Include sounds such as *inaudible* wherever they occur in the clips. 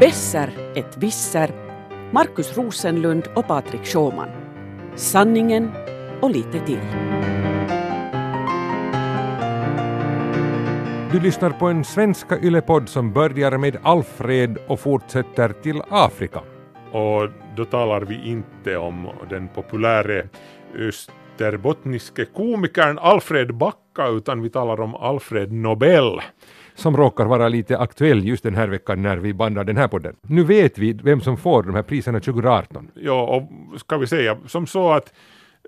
Besser ett visser, Markus Rosenlund och Patrik Schåman. Sanningen och lite till. Du lyssnar på en svenska yllepodd som börjar med Alfred och fortsätter till Afrika. Och då talar vi inte om den populära österbottniske komikern Alfred Backa utan vi talar om Alfred Nobel. Som råkar vara lite aktuell just den här veckan när vi bandar den här podden. Nu vet vi vem som får de här priserna 2018. Ja, och ska vi säga som så att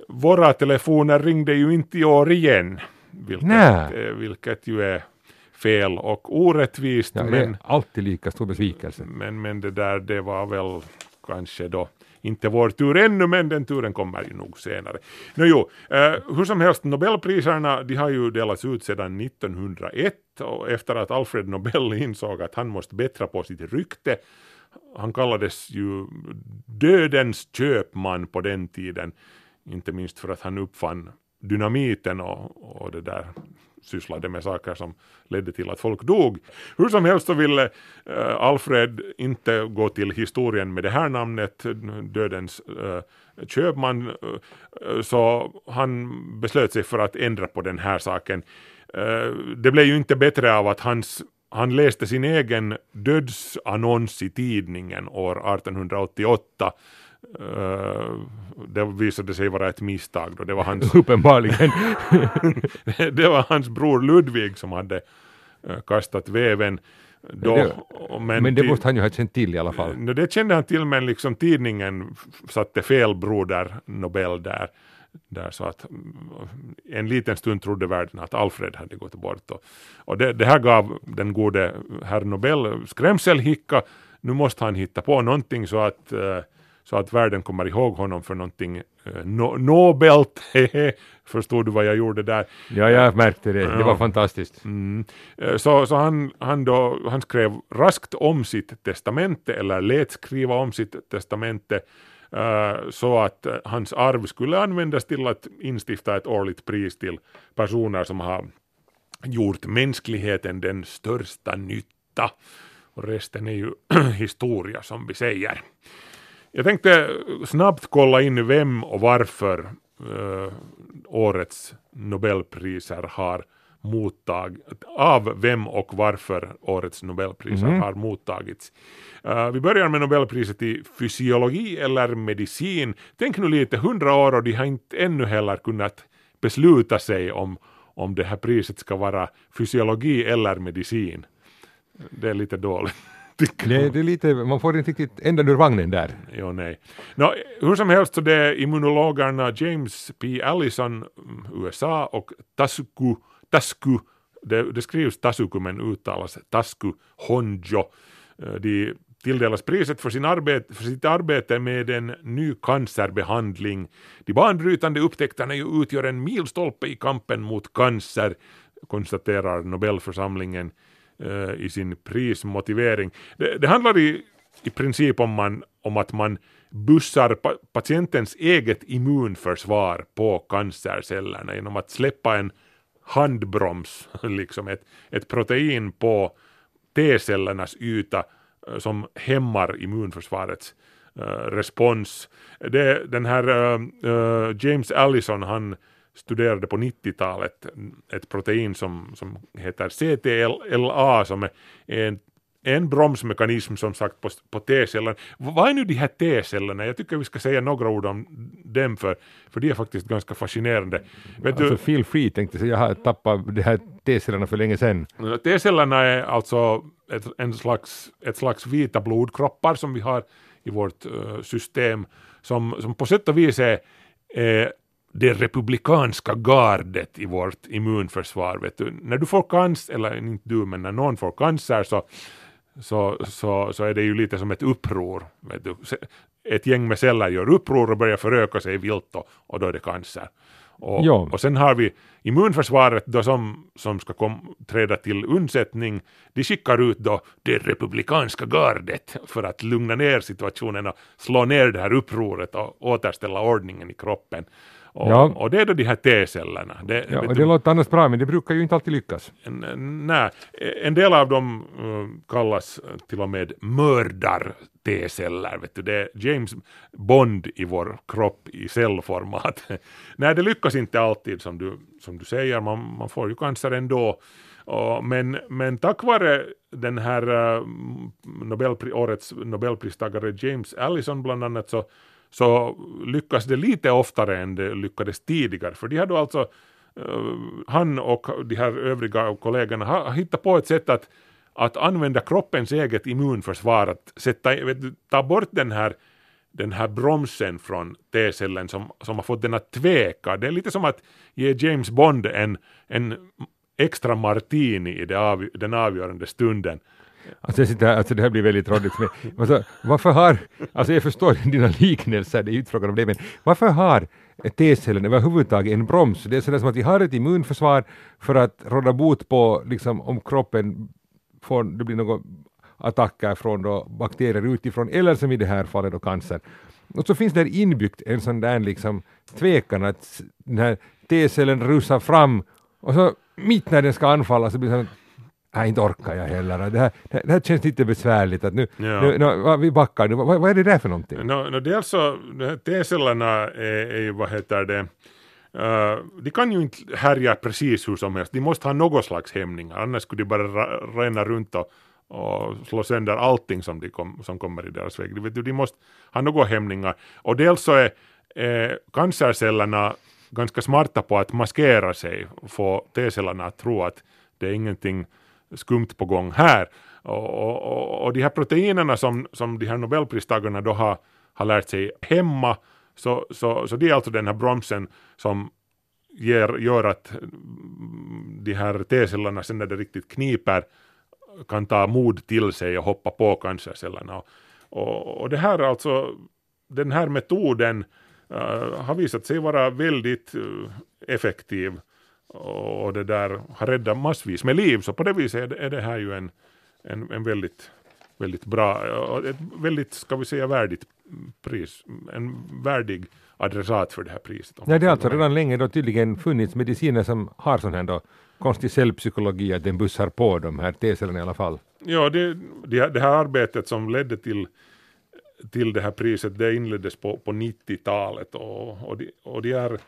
våra telefoner ringde ju inte i år igen. Vilket, Nä. eh, vilket ju är fel och orättvist. Ja, men, alltid lika stor besvikelse. men, men det där det var väl kanske då inte vår tur ännu, men den turen kommer ju nog senare. Nå jo, eh, hur som helst, Nobelpriserna de har ju delats ut sedan 1901 och efter att Alfred Nobel *laughs* insåg att han måste bättra på sitt rykte han kallades ju dödens köpman på den tiden, inte minst för att han uppfann dynamiten och, och det där sysslade med saker som ledde till att folk dog. Hur som helst så ville eh, Alfred inte gå till historien med det här namnet, dödens eh, köpman, eh, så han beslöt sig för att ändra på den här saken. Det blev ju inte bättre av att hans han läste sin egen dödsannons i tidningen år 1888. Uh, det visade sig vara ett misstag då. Det var hans, *laughs* Uppenbarligen. *laughs* det var hans bror Ludvig som hade uh, kastat väven. Då, Det- Och- Men det måste han ju ha känt till i alla fall. Nå, det kände han till men liksom tidningen satte fel broder Nobel där. där så att mm, en liten stund trodde världen att Alfred hade gått bort. Och, och det, det här gav den gode herr Nobel skrämselhicka. Nu måste han hitta på någonting så att, eh, så att världen kommer ihåg honom för någonting eh, no, nobelt. *laughs* Förstod du vad jag gjorde där? Ja, jag märkte det. Det var fantastiskt. Mm. Eh, Så, så han, han, då, han skrev raskt om sitt testamente, eller lät skriva om sitt testamente, eh, så att eh, hans arv skulle användas till att instifta ett årligt pris till personer som har gjort mänskligheten den största nytta. Och resten är ju *clears throat* historia som vi säger. Jag tänkte snabbt kolla in vem och varför eh, årets Nobelpriser har mottag av vem och varför årets Nobelpriser har mottagits. Eh, vi börjar med Nobelpriset i fysiologi eller medicin. Tänk nu lite, hundra år och de har inte ännu heller kunnat besluta sig om, om det här priset ska vara fysiologi eller medicin. Det är lite dåligt. Tycker. Det, det är lite, man får inte riktigt ändan ur vagnen där. Jo, nej. Nå, hur som helst så det är immunologerna James P. Allison, mm, USA och Tasuku, Tasku, det, det skrivs Tasuku men uttalas Tasku Honjo. Eh, De tilldelas priset för, sin arbete, för sitt arbete med en ny cancerbehandling. De banbrytande upptäckterna utgör en milstolpe i kampen mot cancer, konstaterar Nobelförsamlingen Eh, i sin prismotivering. Det, det handlar i, i princip om, man, om att man bussar pa patientens eget immunförsvar på cancercellerna genom att släppa en handbroms, *laughs* liksom ett, ett protein på T-cellernas yta eh, som hämmar immunförsvarets eh, respons. Det, den här eh, eh, James Allison han studerade på 90-talet ett protein som, som heter CTLA som är en, en bromsmekanism som sagt på, på T-cellerna. V- Vad är nu de här T-cellerna? Jag tycker vi ska säga några ord om dem för, för de är faktiskt ganska fascinerande. Vet Alltså du, feel free tänkte jag, jag har tappat de här T-cellerna för länge sedan. T-cellerna är alltså ett, en slags, ett slags vita blodkroppar som vi har i vårt eh, system som, som på sätt och vis är eh, det republikanska gardet i vårt immunförsvar. Vet du. När du får cancer, eller inte du, men när någon får cancer så, så, så, så är det ju lite som ett uppror. Vet du. Ett gäng med celler gör uppror och börjar föröka sig vilt och, och då är det cancer. Och, Ja. och sen har vi immunförsvaret då som, som ska kom, träda till undsättning. De skickar ut då det republikanska gardet för att lugna ner situationen och slå ner det här upproret och återställa ordningen i kroppen. Och, Ja. och det är då de här T-cellerna. Det, Ja, och du, det låter annars bra, men det brukar ju inte alltid lyckas. Nej, en del av dem eh, kallas till och med mördar-T-celler. Vet du. Det är James Bond i vår kropp i cellformat. *laughs* Nej, det lyckas inte alltid som du, som du säger, man, man får ju cancer ändå. Och, men, men tack vare den här uh, Nobelpri, årets Nobelpristagare James Allison bland annat så, så lyckas det lite oftare än det lyckades tidigare. För de hade alltså eh, han och de här övriga kollegorna har hittat på ett sätt att, att använda kroppens eget immunförsvar, att sätta, du, ta bort den här, den här bromsen från T-cellen som, som har fått den att tveka. Det är lite som att ge James Bond en, en extra martini i det av, den avgörande stunden. Alltså, jag sitter här, alltså det här blir väldigt rådigt. Alltså, varför har, alltså jag förstår dina liknelser, det är ju inte frågan om det, men varför har T-cellen överhuvudtaget en broms? Det är sådär som att vi har ett immunförsvar för att råda bot på, liksom om kroppen får, det blir några attacker från då bakterier utifrån, eller som i det här fallet då cancer. Och så finns det inbyggt en sån där liksom tvekan att den här T-cellen rusar fram och så mitt när den ska anfalla så blir det så Nej, inte orkar jag heller. Det här, det här, känns lite besvärligt. Att nu, Ja. nu, nu, vi backar nu. Vad, vad är det där för någonting? No, no, dels så, de här T-cellerna är, ju, vad heter det, eh, de kan ju inte härja precis hur som helst, de måste ha något slags hämningar, annars skulle de bara ra, ränna runt och, och slå sönder allting som, de kom, som kommer i deras väg. De, vet de måste ha några hämningar. Och dels så är eh, cancercellerna ganska smarta på att maskera sig få T-cellerna att tro att det är ingenting skumt på gång här. Och, och, och, och de här proteinerna som, som de här nobelpristagarna då har, har lärt sig hemma, så, så, så det är alltså den här bromsen som ger, gör att de här T-cellerna sen när det riktigt kniper kan ta mod till sig och hoppa på cancercellerna. Och, och, och det här alltså, den här metoden uh, har visat sig vara väldigt uh, effektiv och det där har räddat massvis med liv, så på det viset är det, är här ju en, en, en väldigt, väldigt bra, ett väldigt, ska vi säga, värdigt pris, en värdig adressat för det här priset. Ja, det har alltså redan länge då tydligen funnits mediciner som har sån här då konstig cellpsykologi, att den bussar på de här T-cellerna i alla fall. Ja, det, det, här- arbetet som ledde till, till det här priset, det inleddes på, på 90-talet och, och, de, och de här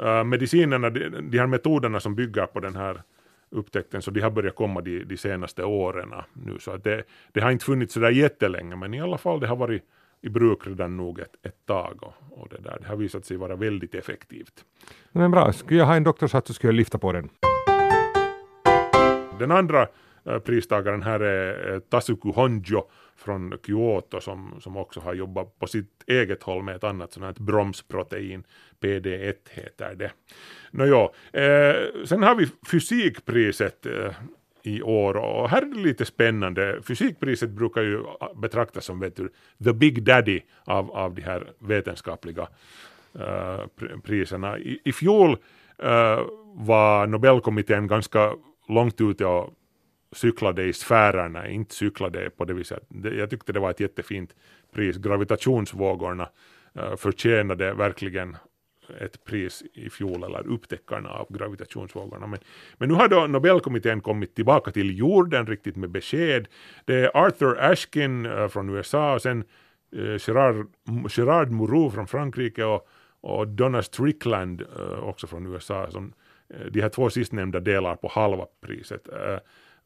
äh, medicinerna, de, de här metoderna som bygger på den här upptäckten, så de har börjat komma de, de senaste åren nu, så att det, det har inte funnits sådär jättelänge, men i alla fall det har varit i bruk redan nog ett, ett tag och, och det där, det har visat sig vara väldigt effektivt. Men bra, skulle jag ha en doktorshatt så skulle jag lyfta på den. Den andra eh, pristagaren här är eh, Tasuku Honjo från Kyoto som, som också har jobbat på sitt eget håll med ett annat sånt här bromsprotein, PD1 heter det. Nåja, eh, sen har vi fysikpriset eh, i år och här är det lite spännande. Fysikpriset brukar ju betraktas som vet du, the big daddy av, av de här vetenskapliga eh, priserna. I, i fjol eh, var Nobelkommittén ganska långt ute och cyklade i sfärerna, inte cyklade på det viset. Jag tyckte det var ett jättefint pris. Gravitationsvågorna eh, förtjänade verkligen ett pris i fjol, eller upptäckarna av gravitationsvågorna. Men, men nu har då Nobelkommittén kommit tillbaka till jorden riktigt med besked. Det är Arthur Ashkin eh, från USA och sen eh, Gerard, Gerard Mourou från Frankrike och, och Donna Strickland också från USA. Som, de här två sistnämnda delar på halva priset.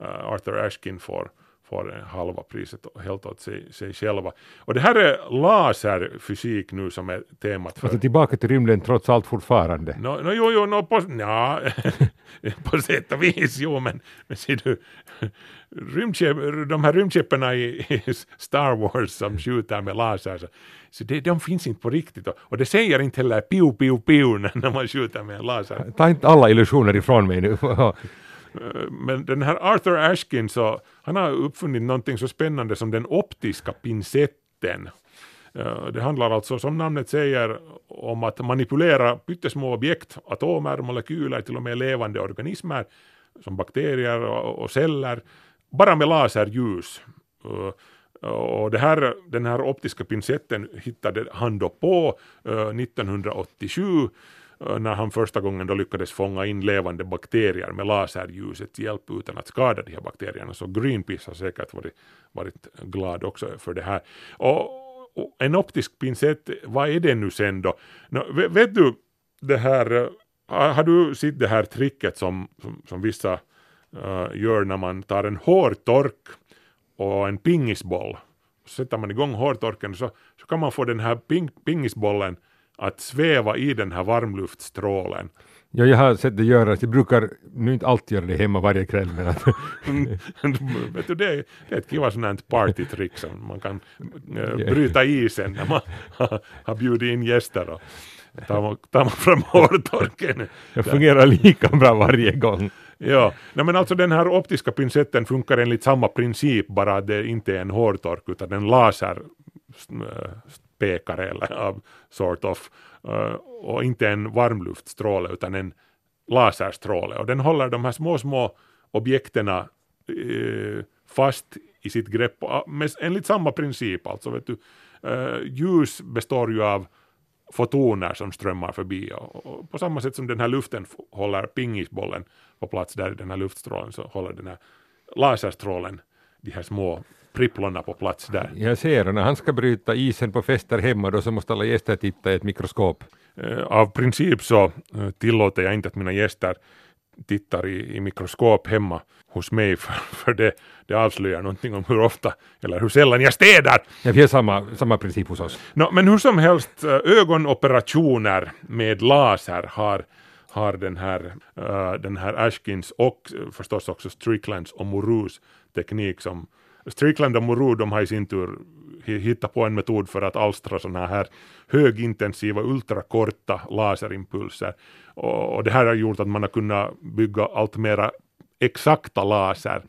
Eh, Arthur Ashkin får, får halva priset helt åt sig, sig själva. Och det här är laserfysik nu som är temat för Alltså tillbaka till rymden trots allt fortfarande. No, no, jo, jo, no, på, ja, *laughs* på sätt och vis, jo, men, men ser du, *laughs* rymdskepp, de här rymdskeppen i, i Star Wars som skjuter med laser, så, så det, de finns inte på riktigt. Och, och det säger inte heller piu, piu, piu när när man skjuter med en laser. Ta inte alla illusioner ifrån mig nu. *laughs* Eh, men den här Arthur Ashkin, så, han har uppfunnit någonting så spännande som den optiska pincetten. Eh, det handlar alltså, som namnet säger, om att manipulera pyttesmå objekt, atomer, molekyler, till och med levande organismer, som bakterier och, celler, bara med laserljus. Eh, och det här, den här optiska pincetten hittade han då på 1987 Eh, när han första gången då lyckades fånga in levande bakterier med laserljusets hjälp utan att skada de här bakterierna. Så Greenpeace har säkert varit, varit glad också för det här. Och, och en optisk pincett, vad är det nu sen då? Nå, vet, vet du det här, eh, har du sett det här tricket som, som, som vissa uh, gör när man tar en hårtork och en pingisboll så sätter man igång hårtorken så, så kan man få den här ping, pingisbollen att sväva i den här varmluftstrålen. Ja, jag har sett det göras. Jag brukar nu inte alltid göra det hemma varje kväll, men att, *laughs* Vet du, det, är, det är ett kiva sånt partytrick som man kan äh, bryta isen när man har, *laughs* har bjudit in gäster. Och tar, man, tar man fram hårtorken. det fungerar lika bra varje gång. Ja, Nej, men alltså den här optiska pincetten funkar enligt samma princip, bara att det inte är en hårtork utan en laserspekare eller av sort of, eh, och inte en varmluftstråle utan en laserstråle och den håller de här små, små objekten eh, fast i sitt grepp ah, med, enligt samma princip alltså. Vet du, eh, ljus består ju av fotoner som strömmar förbi och, på samma sätt som den här luften håller pingisbollen på plats där i den här luftstrålen så håller den här laserstrålen de här små pripplorna på plats där. Jag ser, och när han ska bryta isen på fester hemma då så måste alla gäster titta i ett mikroskop. Eh, Av princip så eh, tillåter jag inte att mina gäster tittar i, i mikroskop hemma hos mig *laughs* för, för det, det avslöjar någonting om hur ofta eller hur sällan jag städar. Ja, vi har samma, samma princip hos oss. Nå, men hur som helst, eh, ögonoperationer med laser har, har den här, eh, den här Ashkins och förstås också Stricklands och Morus teknik som Strickland och Moru de har i sin tur hittat på en metod för att alstra sådana här högintensiva ultrakorta laserimpulser och, och det här har gjort att man har kunnat bygga allt mera exakta laser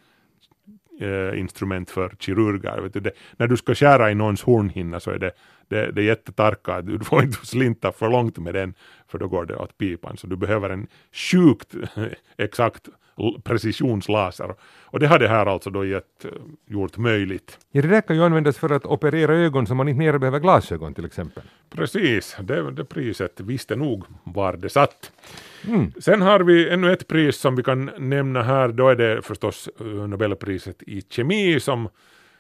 eh, instrument för kirurger. Vet du, det, när du ska skära i någons hornhinna så är det, det, det är jättetarka, du får inte slinta för långt med den för då går det åt pipan. Så du behöver en sjukt *laughs* exakt precisionslaser. Och det har det här alltså då gett, eh, gjort möjligt. Ja, det där kan ju användas för att operera ögon så man inte mer behöver glasögon till exempel. Precis, det, det priset visste nog var det satt. Mm. Sen har vi ännu ett pris som vi kan nämna här, då är det förstås eh, Nobelpriset i kemi som,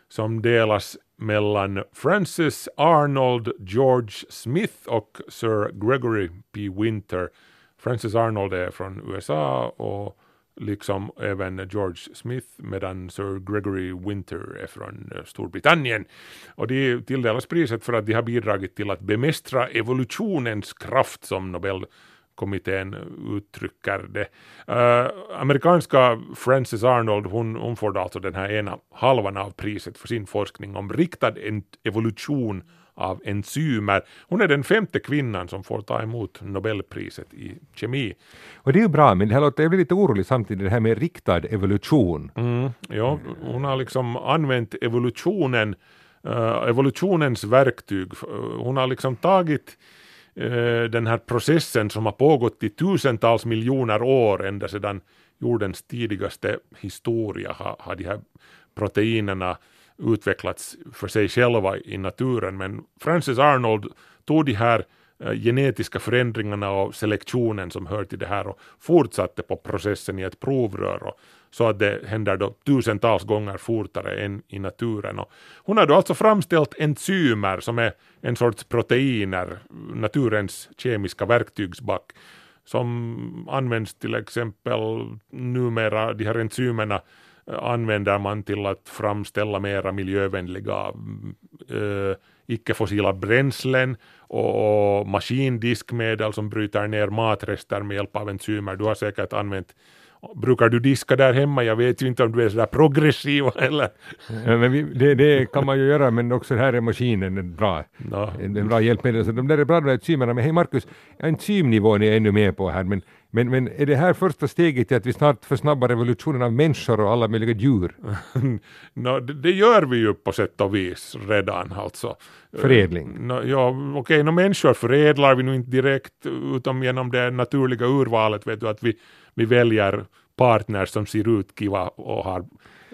som delas mellan Francis Arnold George Smith och Sir Gregory P. Winter. Francis Arnold är från USA och liksom även George Smith medan Sir Gregory Winter är från eh, Storbritannien. Och de tilldelas priset för att de har bidragit till att bemästra evolutionens kraft som Nobelkommittén uttrycker det. Uh, amerikanska Frances Arnold, hon, hon får alltså den här ena halvan av priset för sin forskning om riktad evolution av enzymer. Hon är den femte kvinnan som får ta emot Nobelpriset i kemi. Och det är ju bra, men det här låter, jag blir lite orolig samtidigt, det här med riktad evolution. Mm, ja, hon har liksom använt evolutionen, eh, evolutionens verktyg. Eh, Hon har liksom tagit eh, den här processen som har pågått i tusentals miljoner år ända sedan jordens tidigaste historia har, har de här proteinerna utvecklats för sig själva i naturen. Men Francis Arnold tog de här eh, genetiska förändringarna och selektionen som hör till det här och fortsatte på processen i ett provrör och så att det händer då tusentals gånger fortare än i naturen. Och hon har då alltså framställt enzymer som är en sorts proteiner, naturens kemiska verktygsback som används till exempel numera, de här enzymerna använder man till att framställa mera miljövänliga äh, icke-fossila bränslen och, och maskindiskmedel som bryter ner matrester med hjälp av enzymer. Du har säkert använt Brukar du diska där hemma? Jag vet ju inte om du är sådär progressiv *laughs* eller... Ja, men vi, det, det kan man ju göra, men också här är maskinen en bra, Nå, en, en bra hjälpmedel. Så de där är bra de där enzymerna. Men hej Markus, enzymnivån är jag ännu med på här, men, men, men är det här första steget till att vi snart försnabbar revolutionen av människor och alla möjliga djur? *laughs* Nå, det, det gör vi ju på sätt och vis redan alltså. Förädling. Nå, ja, okej, okay, människor förädlar vi nu inte direkt utom genom det naturliga urvalet, vet du, att vi, vi väljer partners som ser ut kiva och har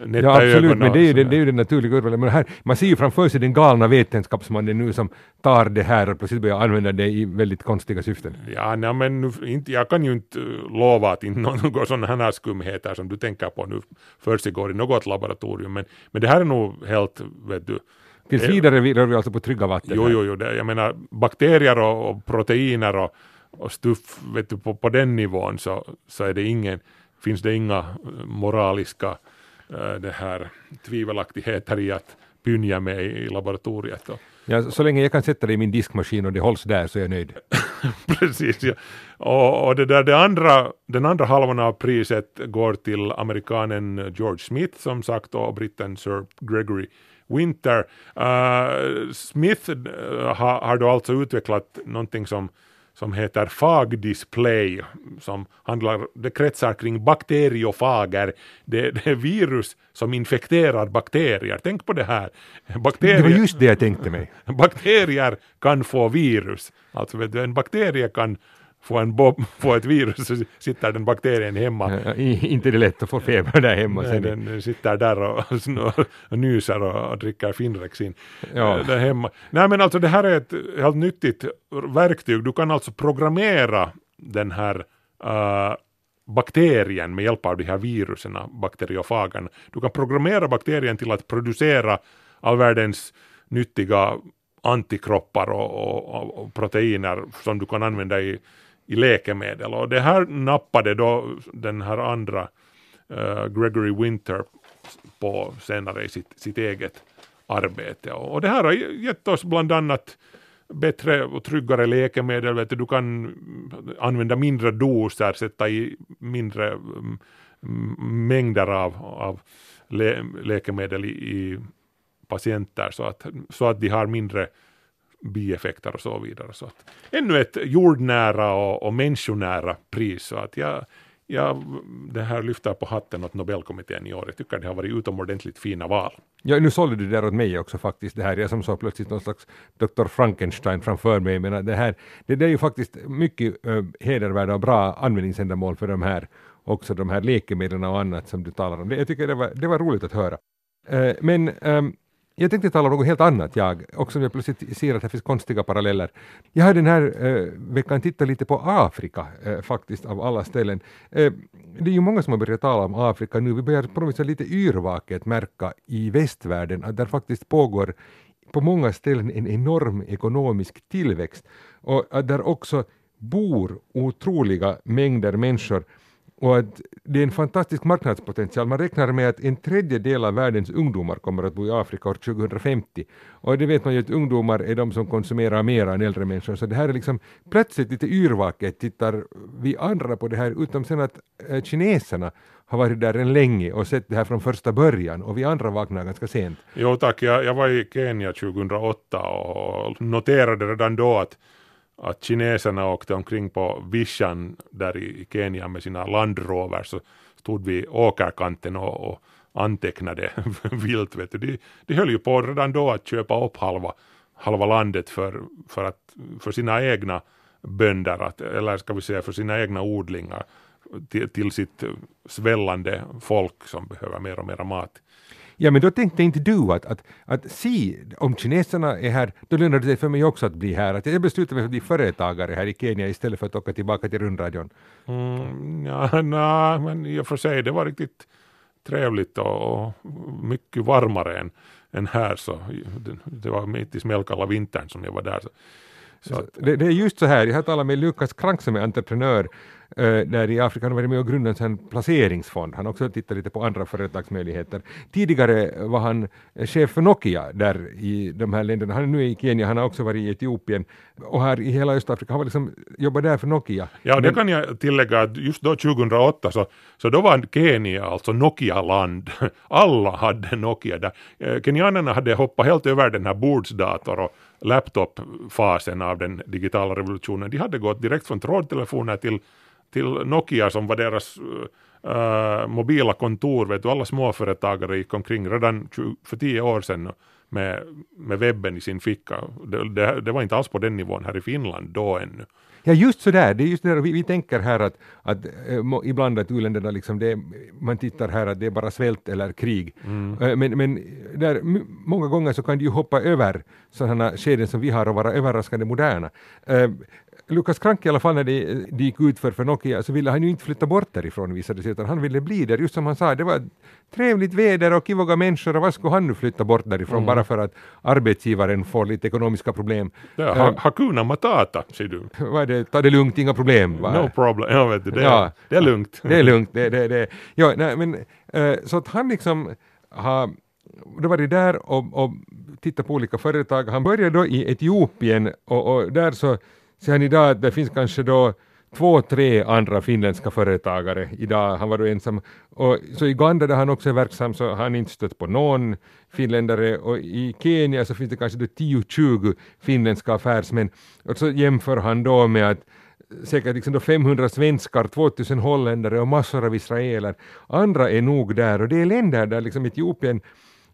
nätta Ja absolut, men det är ju den, det är ju den naturliga urvalet. Men här, man ser ju framför sig den galna vetenskapsmannen nu som tar det här och plötsligt börjar använda det i väldigt konstiga syften. Ja, nej, men nu, inte, jag kan ju inte uh, lova att inte *laughs* några sådana här skumheter som du tänker på nu försiggår i något laboratorium, men, men det här är nog helt, vet du, Tills Eh, vidare vi- rör vi alltså på trygga vatten. Jo, här. jo, jo, det, jag menar bakterier och, och proteiner och, och stuff, vet du, på, på den nivån så, så är det ingen, finns det inga eh, moraliska eh, det här, tvivelaktigheter i att pynja med i, laboratoriet. Ja, så länge jag kan sätta det i min diskmaskin och det hålls där så är jag nöjd. *laughs* precis, ja. och, och det där, det andra, den andra halvan av priset går till amerikanen George Smith som sagt och britten Sir Gregory Winter. Uh, Smith uh, har, har då alltså utvecklat någonting som som heter fagdisplay som handlar, det kretsar kring bakteriofager. Det, det är virus som infekterar bakterier. Tänk på det här. Bakterier, Det var just det jag tänkte mig. *laughs* bakterier kan få virus. Alltså en bakterie kan få, en bob, *laughs* få ett virus så sitter den bakterien hemma. Ja, inte det är lätt att få feber där hemma. Nej, sen. den, sitter där och, *laughs* och, och nyser och, och dricker Finrexin. Ja. Eh, Där hemma. Nej men alltså det här är ett helt nyttigt verktyg. Du kan alltså programmera den här eh, bakterien med hjälp av de här virusen, bakteriofagerna. Du kan programmera bakterien till att producera all världens nyttiga antikroppar och, och, och proteiner som du kan använda i, i läkemedel. Och det här nappade då den här andra uh, Gregory Winter på senare i sitt, sitt eget arbete. Och, och det här har gett oss bland annat bättre och tryggare läkemedel. Vet du, du kan använda mindre doser, sätta i mindre mm, mm mängder av, av lä, läkemedel i, i patienter så att, så att de har mindre bieffekter och så vidare. Så att, ännu ett jordnära och, och människonära pris. Så att jag, jag det här lyfter på hatten åt Nobelkommittén i år. Jag tycker det har varit utomordentligt fina val. Ja, nu sålde du det där åt mig också faktiskt, det här. Jag som såg plötsligt någon slags Dr. Frankenstein framför mig. Men det här, det, det är ju faktiskt mycket äh, hedervärda och bra användningsändamål för de här, också de här läkemedlen och annat som du talar om. Det, jag tycker det var, det var roligt att höra. Äh, men ehm, jag tänkte tala om något helt annat jag, också när jag plötsligt ser att det finns konstiga paralleller. Jag har den här eh, veckan tittat lite på Afrika eh, faktiskt av alla ställen. Eh, det är ju många som har börjat tala om Afrika nu. Vi börjar på något vis lite yrvaket märka i västvärlden att där faktiskt pågår på många ställen en enorm ekonomisk tillväxt och att där också bor otroliga mängder människor och att det är en fantastisk marknadspotential. Man räknar med att en tredjedel av världens ungdomar kommer att bo i Afrika år 2050. Och det vet man ju att ungdomar är de som konsumerar mer än äldre människor. Så det här är liksom plötsligt lite yrvaket tittar vi andra på det här utom sen att eh, kineserna har varit där en länge och sett det här från första början och vi andra vaknar ganska sent. Jo tack, jag, jag var i Kenya 2008 och noterade redan då att, att kineserna åkte omkring på vischan där i, Kenya med sina landrover, så stod vi åkerkanten och, och antecknade *laughs* vilt. Vet du. De, de höll ju på redan då att köpa upp halva, halva landet för, för, att, för sina egna bönder, att, eller ska vi säga för sina egna odlingar till, till sitt svällande folk som behöver mer och mer mat. Ja, men då tänkte inte du att, att, att se, om kineserna är här, då lönar det sig för mig också att bli här. Att jag beslutade mig för att bli företagare här i Kenya istället för att åka tillbaka till rundradion. Mm, ja, nej, men i och för sig det var riktigt trevligt och, och mycket varmare än, än här. Så det, det var mitt i smällkalla vintern som jag var där. Så, så att, Det, det är just så här, jag har talat med Lukas Krank som är entreprenör där i Afrika, han har varit med och grundat en placeringsfond. Han har också tittat lite på andra företagsmöjligheter. Tidigare var han eh, chef för Nokia där i de här länderna. Han är nu i Kenya, han har också varit i Etiopien och här i hela Östafrika. Han var liksom, jobbat där för Nokia. ja, och det Men- kan jag tillägga att just då 2008 så, så då var Kenya alltså Nokia-land. *laughs* Alla hade Nokia där. Eh, Kenyanerna hade hoppat helt över den här bordsdator och laptop-fasen av den digitala revolutionen. De hade gått direkt från trådtelefoner till, till Nokia som var deras uh, mobila kontor. Vet du, alla småföretagare gick omkring redan 20, för tio år sedan med, med webben i sin ficka. Det, det, det var inte alls på den nivån här i Finland då ännu. Ja, just så där. Det är just där. Vi, vi tänker här att, att äh, ibland att u-länderna liksom, det, man tittar här att det är bara svält eller krig. Mm. Äh, men men där, många gånger så kan det ju hoppa över sådana skeden som vi har och vara överraskande moderna. Äh, Lukas Krank i alla fall när det, det gick ut för, för Nokia så ville han ju inte flytta bort därifrån visade sig utan han ville bli där just som han sa det var trevligt väder och kivoga människor och vad skulle han nu flytta bort därifrån mm. bara för att arbetsgivaren får lite ekonomiska problem. Ja, ha, uh, hakuna matata säger du. *laughs* Vad är det, ta det lugnt, inga problem. Va? No problem, ja vet du, det, ja, det är lugnt. *laughs* Det är lugnt, det, det, det. Ja, nej, men, uh, så att han liksom har då var det där och, och tittade på olika företag. Han började då i Etiopien och, och där så ser han idag att det finns kanske då två, tre andra finländska företagare idag. Han var då ensam. Och så i Uganda där han också är verksam så har han inte stött på någon finländare och i Kenya så finns det kanske 10-20 finländska affärsmän. Och så jämför han då med att säkert liksom då 500 svenskar, 2000 holländare och massor av israeler. Andra är nog där och det är länder där liksom Etiopien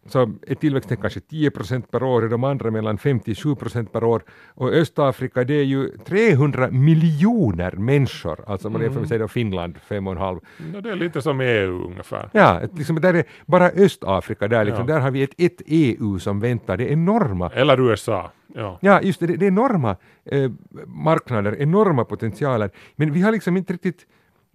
så är tillväxten kanske 10 procent per år och de andra mellan 57 procent per år. Och Östafrika det är ju 300 miljoner människor, alltså man jämför med mm. Finland 5,5. Ja, det är lite som EU ungefär. Ja, liksom där är bara Östafrika där, liksom, ja. där har vi ett, ett EU som väntar, det är enorma. Eller USA. Ja, ja just det, det är enorma eh, marknader, enorma potentialer, men vi har liksom inte riktigt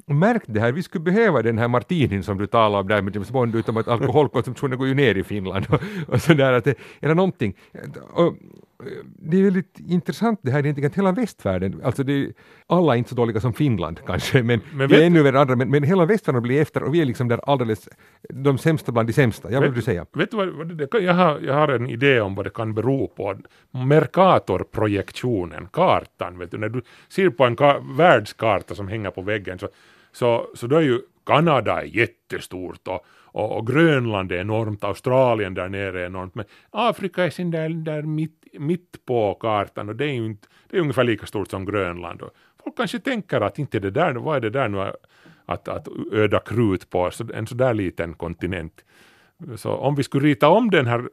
märkt det här, vi skulle behöva den här martinin som du talade om där med James Bond, utom att alkoholkonsumtionen går ju ner i Finland och, och sådär, att det, eller någonting. Och, det är väldigt intressant det här egentligen, att hela västvärlden, alltså det, alla är inte så dåliga som Finland kanske, men, men vi är ännu värre andra, men, men hela västvärlden blir efter och vi är liksom där alldeles de sämsta bland de sämsta. Ja, vad vill du säga? Vet du vad, det, jag, har, jag har en idé om vad det kan bero på. Mercator-projektionen, kartan, vet du, när du ser på en världskarta som hänger på väggen så så, så då är ju Kanada är jättestort och, och, och, Grönland är enormt, Australien där nere är enormt, men Afrika är sin där, där mitt, mitt på kartan och det är ju inte, det är ungefär lika stort som Grönland. Och folk kanske tänker att inte det där, vad är det där nu att, att öda krut på så, en sådär liten kontinent. Så om vi skulle rita om den här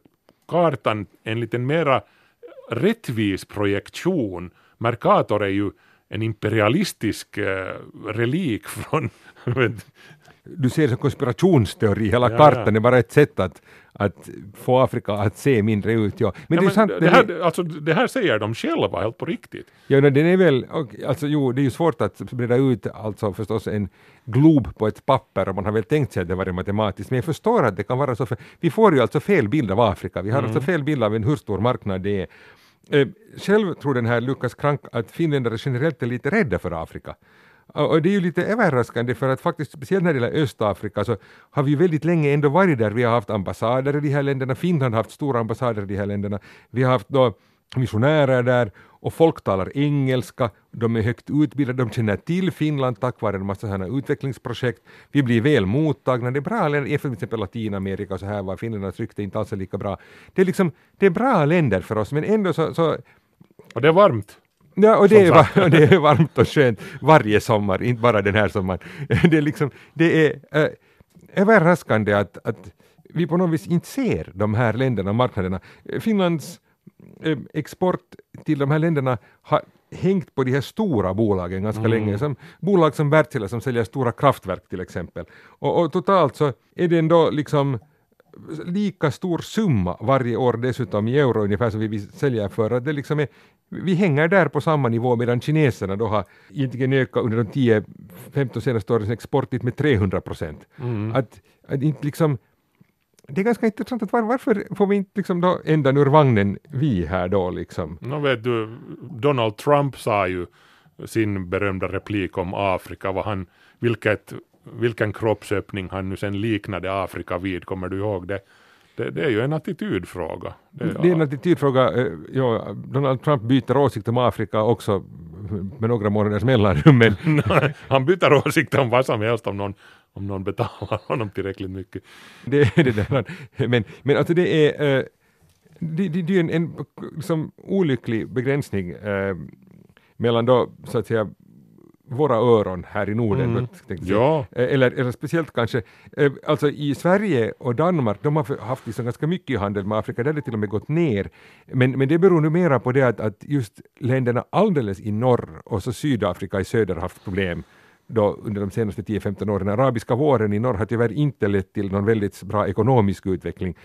kartan en liten mera rättvis projektion, Mercator är ju en imperialistisk eh, relik från *laughs* du ser som konspirationsteori, hela ja, kartan ja. är bara ett sätt att, att få Afrika att se mindre ut. Ja. Men, ja, det, är sant, det, här, alltså, det här säger de själva helt på riktigt. Ja, den är väl, alltså, jo, det är ju svårt att breda ut alltså förstås en glob på ett papper och man har väl tänkt sig att det var matematiskt, men jag förstår att det kan vara så, för vi får ju alltså fel bild av Afrika, vi har mm. alltså fel bild av en hur stor marknad det är Eh, själv tror den här Lukas Krank att finländare generellt är lite rädda för Afrika. Och det är ju lite överraskande för att faktiskt speciellt när det gäller Östafrika så har vi ju väldigt länge ändå varit där. Vi har haft ambassader i de här länderna, Finland har haft stora ambassader i de här länderna. Vi har haft då missionärer där och folk talar engelska, de är högt utbildade, de känner till Finland tack vare en massa sådana utvecklingsprojekt. Vi blir väl mottagna, det är bra länder, till exempel Latinamerika och så här var finländarnas rykte inte alls lika bra. Det är liksom, det är bra länder för oss men ändå så, så och det är varmt. Ja, och det är, *laughs* det är varmt och skönt varje sommar, inte bara den här sommaren. *laughs* Det är liksom, det är äh, överraskande att, att vi på något vis inte ser de här länderna och marknaderna. Finlands export till de här länderna har hängt på de här stora bolagen ganska mm. länge. Som bolag som Wärtsilä som säljer stora kraftverk till exempel. Och, och totalt så är det ändå liksom lika stor summa varje år dessutom i euro ungefär som vi säljer för. Att det liksom är, vi hänger där på samma nivå medan kineserna då har egentligen ökat under de 10-15 senaste årens export med 300 procent. Mm. Att, att inte liksom det är ganska intressant att var, varför får vi inte liksom då ändan ur vagnen vi här då liksom? No, vet du, Donald Trump sa ju sin berömda replik om Afrika, vad han, vilket, vilken kroppsöppning han nu sen liknade Afrika vid, kommer du ihåg det? Det, det, är ju en attitydfråga. Det, det är en attitydfråga. Eh, ja, Donald Trump byter åsikt om Afrika också med några månaders mellanrum. Men... *laughs* han byter åsikt om vad som helst om någon om någon betalar *laughs* honom tillräckligt mycket. Det, *laughs* det där. Men, men alltså det är, uh, det, det, det, är en, en liksom, olycklig begränsning uh, mellan då så att säga våra öron här i Norden. Mm. Ja. Eh, Eller, eller speciellt kanske, eh, alltså i Sverige och Danmark, de har haft liksom ganska mycket handel med Afrika, där har det till och med gått ner. Men, men det beror nu mera på det att, att just länderna alldeles i norr och så Sydafrika i söder har haft problem då under de senaste 10-15 åren. Arabiska våren i norr har tyvärr inte lett till någon väldigt bra ekonomisk utveckling.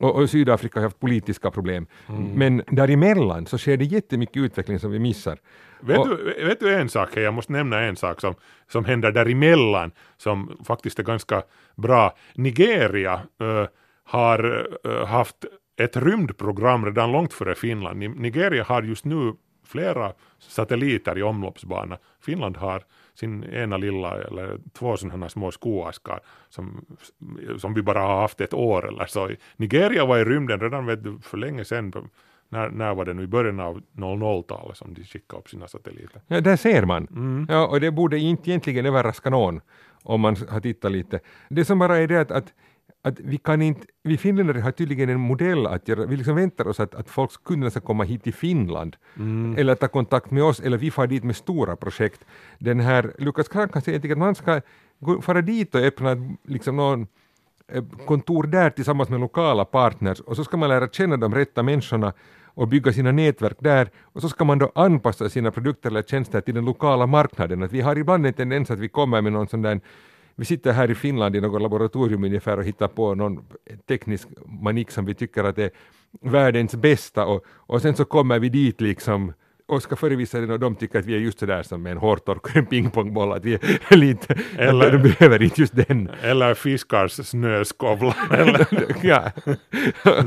Och, och Sydafrika har haft politiska problem. Men däremellan så sker det jättemycket utveckling som vi missar. Vet, Och- du, vet du en sak, jag måste nämna en sak som, som händer däremellan som faktiskt är ganska bra. Nigeria eh, har eh, haft ett rymdprogram redan långt före Finland. Ni- Nigeria har just nu flera satelliter i omloppsbana. Finland har sin ena lilla eller två sådana här små skoaskar som, som vi bara har haft ett år eller så. Nigeria var i rymden redan vet du, för länge sedan. När, när var det nu? I början av 00-talet som de skickade upp sina satelliter. Ja, där ser man. Mm. Ja, och det borde inte egentligen överraska någon om man har tittat lite. Det som bara är det att, att, att vi kan inte, vi finländare har tydligen en modell att göra, vi liksom väntar oss att, att folk ska kunna ska komma hit till Finland eller ta kontakt med oss eller vi far dit med stora projekt. Den här Lukas Krankan säger att man ska gå, fara dit och öppna liksom någon eh, kontor där tillsammans med lokala partners och så ska man lära känna de rätta människorna och bygga sina nätverk där och så ska man då anpassa sina produkter eller tjänster till den lokala marknaden. Att vi har ibland en tendens att vi kommer med någon sån där vi sitter här i Finland i något laboratorium ungefär och hittar på någon teknisk manik som vi tycker att är världens bästa och, och sen så kommer vi dit liksom och ska förevisa den och de tycker att vi är just sådär som en hårtork och en pingpongboll, att vi är lite, Eller- *laughs* de behöver inte just den. Eller fiskars snöskovlar. *laughs* Eller, *laughs* ja.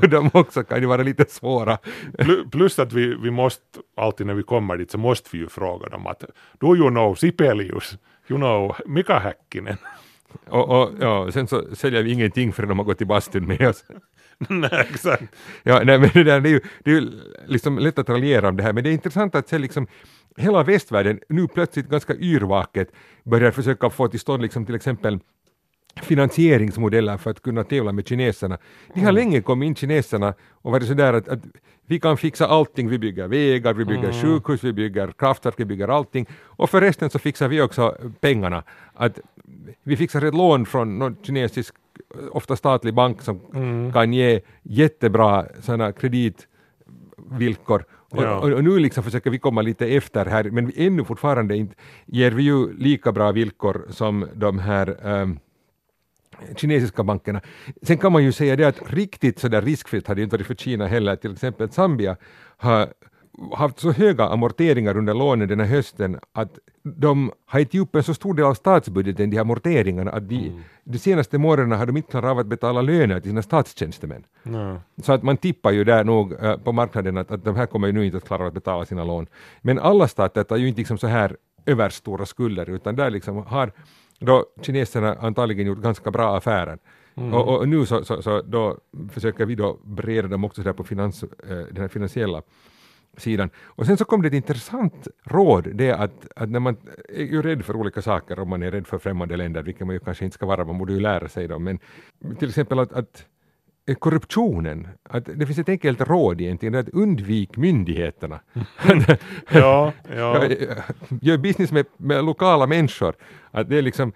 De också kan ju vara lite svåra. plu- plus att vi, vi måste, alltid när vi kommer dit så måste vi ju fråga dem att do you know Sibelius? You know Mika Häkkinen? Och, och ja, sen så säljer vi ingenting förrän de har gått i bastun med oss. *laughs* Nej, exakt. Ja, nej, men det, där, det är ju, det är ju liksom lätt att raljera om det här, men det är intressant att se liksom hela västvärlden nu plötsligt ganska yrvaket börjar försöka få till stånd liksom till exempel finansieringsmodeller för att kunna tävla med kineserna. Det har länge kommit in kineserna och varit sådär att, att vi kan fixa allting, vi bygger vägar, vi bygger sjukhus, vi bygger kraftverk, vi bygger allting och förresten så fixar vi också pengarna. Att vi fixar ett lån från någon kinesisk, ofta statlig bank som kan ge jättebra sådana kreditvillkor. Och, Ja. och, och nu liksom försöker vi komma lite efter här, men ännu fortfarande inte ger vi ju lika bra villkor som de här ehm, kinesiska bankerna. Sen kan man ju säga det att riktigt så där riskfritt har det inte varit för Kina heller. Till exempel Zambia har haft så höga amorteringar under lånen den här hösten att de har gett upp en så stor del av statsbudgeten, de här amorteringarna, att de, de senaste månaderna har de inte klarat av att betala löner till sina statstjänstemän. Ja. Så att man tippar ju där nog eh, på marknaden att, att de här kommer ju nu inte att klara att betala sina lån. Men alla stater tar ju inte liksom så här överstora skulder utan där liksom har då kineserna antagligen gjort ganska bra affärer. Och, och nu så, så, så då försöker vi då breda dem också där på finans, eh, den finansiella sidan. Och sen så kom det ett intressant råd, det att, att när man är ju rädd för olika saker, om man är rädd för främmande länder, vilket man ju kanske inte ska vara, man borde ju lära sig dem, men till exempel att, att korruptionen, att det finns ett enkelt råd egentligen, att undvik myndigheterna. *laughs* Ja, ja. *laughs* Gör business med, med lokala människor. Att det är liksom,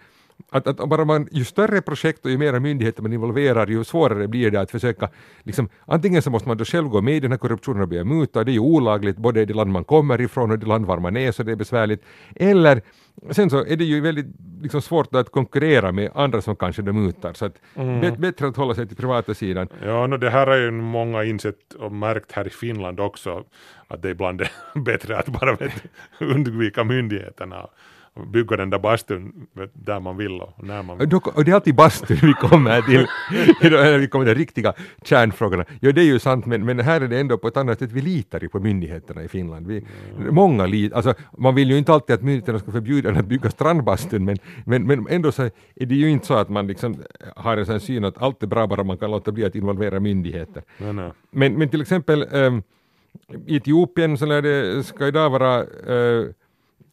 att, att bara man, ju större projekt och ju mera myndigheter man involverar, ju svårare blir det att försöka, liksom, antingen så måste man då själv gå med i den här korruptionen och börja muta, det är ju olagligt både i det land man kommer ifrån och det land var man är, så det är besvärligt. Eller sen så är det ju väldigt liksom, svårt att konkurrera med andra som kanske de mutar, så att bet, bättre att hålla sig till privata sidan. Ja, no, det här är ju många insett och märkt här i Finland också, att det ibland är *laughs* bättre att bara vet, undvika myndigheterna bygga den där bastun där man vill och när man vill. Och det är alltid bastun vi kommer till, *laughs* vi kommer till riktiga kärnfrågorna. Ja, det är ju sant, men, men här är det ändå på ett annat sätt, vi litar ju på myndigheterna i Finland. Vi, Många litar, alltså man vill ju inte alltid att myndigheterna ska förbjuda en att bygga strandbastun, men, men, men ändå så är det ju inte så att man liksom har en sån syn att allt är bra bara man kan låta bli att involvera myndigheter. Nej, nej. Men, men till exempel ehm, i Etiopien så lär det, ska idag vara eh,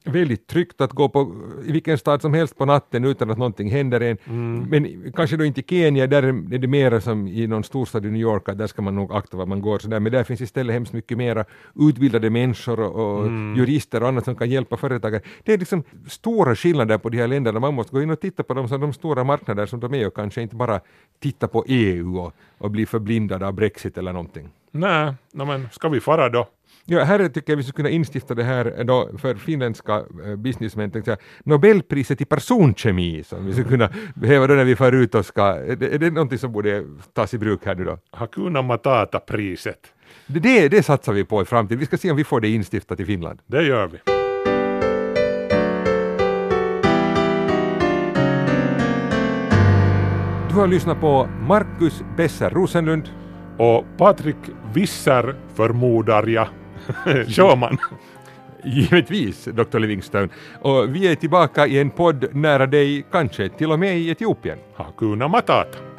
väldigt tryggt att gå på i vilken stad som helst på natten utan att någonting händer en. Mm. Men kanske då inte i Kenya, där är det mera som i någon storstad i New York, där ska man nog akta var man går. Sådär. Men där finns istället hemskt mycket mera utbildade människor och, och Mm. jurister och annat som kan hjälpa företagen. Det är liksom stora skillnader på de här länderna. Man måste gå in och titta på dem som de stora marknader som de är och kanske inte bara titta på EU och, och bli förblindad av Brexit eller någonting. Nej, no, men ska vi fara då? Ja, här tycker jag vi skulle kunna instifta det här då för finländska eh, businessmän, tänkte Nobelpriset i personkemi som vi skulle kunna behöva då när vi far ut och ska, är det, är det någonting som borde tas i bruk här nu då? Hakuna Matata-priset. Det, det, det satsar vi på i framtiden, vi ska se om vi får det instiftat i Finland. Det gör vi. Du har lyssnat på Marcus Besser Rosenlund. Och Patrik Visser förmodar jag. *laughs* Sjöman. Givetvis, Dr. Livingstone. Och vi är tillbaka i en podd nära dig, kanske till och med i Etiopien. Hakuna Matata.